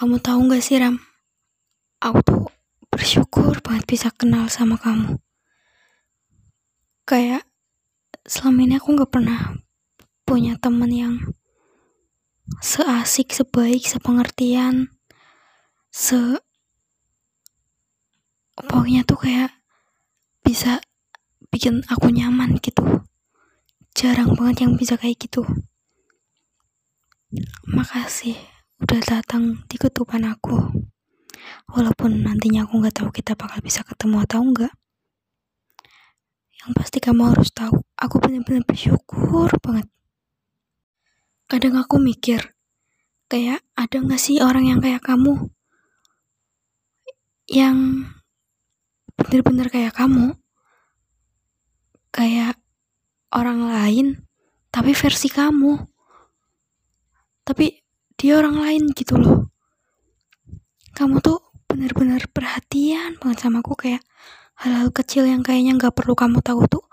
Kamu tahu gak sih Ram? Aku tuh bersyukur banget bisa kenal sama kamu. Kayak selama ini aku gak pernah punya temen yang seasik, sebaik, sepengertian, se pokoknya tuh kayak bisa bikin aku nyaman gitu. Jarang banget yang bisa kayak gitu. Makasih udah datang di ketupan aku. Walaupun nantinya aku nggak tahu kita bakal bisa ketemu atau enggak. Yang pasti kamu harus tahu, aku benar-benar bersyukur banget. Kadang aku mikir, kayak ada nggak sih orang yang kayak kamu? Yang bener-bener kayak kamu? Kayak orang lain, tapi versi kamu. Tapi dia orang lain gitu loh. Kamu tuh bener-bener perhatian banget sama aku kayak hal-hal kecil yang kayaknya nggak perlu kamu tahu tuh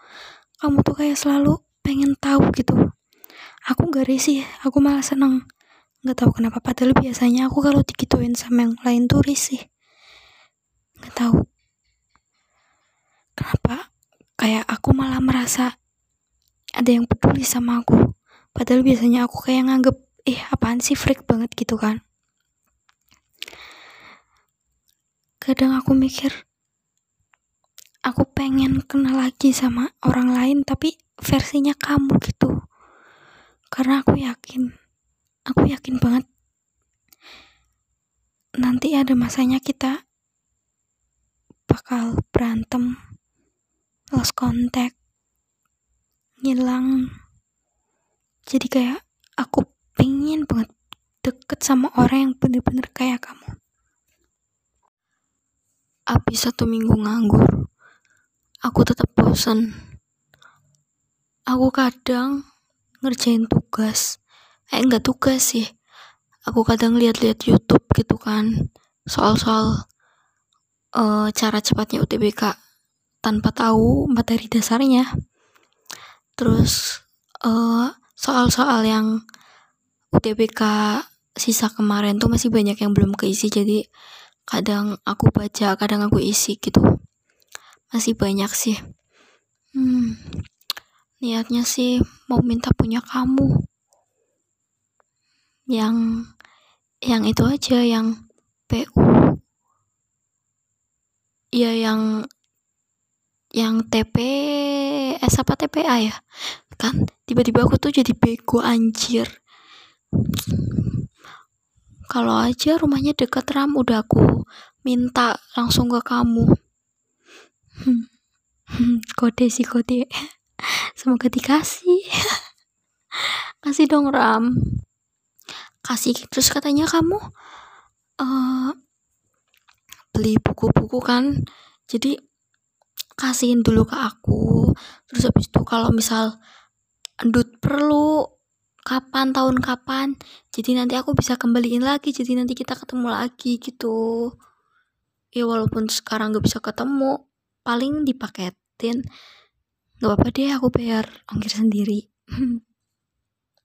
kamu tuh kayak selalu pengen tahu gitu. Aku gak risih aku malah seneng. Nggak tahu kenapa padahal biasanya aku kalau digituin sama yang lain tuh risih. Nggak tahu. Kenapa? Kayak aku malah merasa ada yang peduli sama aku. Padahal biasanya aku kayak nganggep ih apaan sih freak banget gitu kan. Kadang aku mikir aku pengen kenal lagi sama orang lain tapi versinya kamu gitu. Karena aku yakin aku yakin banget nanti ada masanya kita bakal berantem lost contact ngilang. Jadi kayak aku pengen banget deket sama orang yang bener-bener kayak kamu. Abis satu minggu nganggur aku tetap bosan aku kadang ngerjain tugas. Eh enggak tugas sih. Aku kadang lihat-lihat YouTube gitu kan soal-soal uh, cara cepatnya UTBK tanpa tahu materi dasarnya. Terus uh, soal-soal yang UTBK sisa kemarin tuh masih banyak yang belum keisi jadi kadang aku baca kadang aku isi gitu. Masih banyak sih. Hmm, niatnya sih mau minta punya kamu. Yang yang itu aja yang PU ya yang yang TP S apa TPA ya? Kan tiba-tiba aku tuh jadi bego anjir kalau aja rumahnya deket ram udah aku minta langsung ke kamu. Hmm. kode sih kode. Semoga dikasih. Kasih dong ram. Kasih. Terus katanya kamu uh, beli buku-buku kan? Jadi kasihin dulu ke aku. Terus habis itu kalau misal endut perlu kapan tahun kapan? Jadi nanti aku bisa kembaliin lagi. Jadi nanti kita ketemu lagi gitu. Ya walaupun sekarang gak bisa ketemu paling dipaketin. Gak apa-apa deh aku bayar ongkir sendiri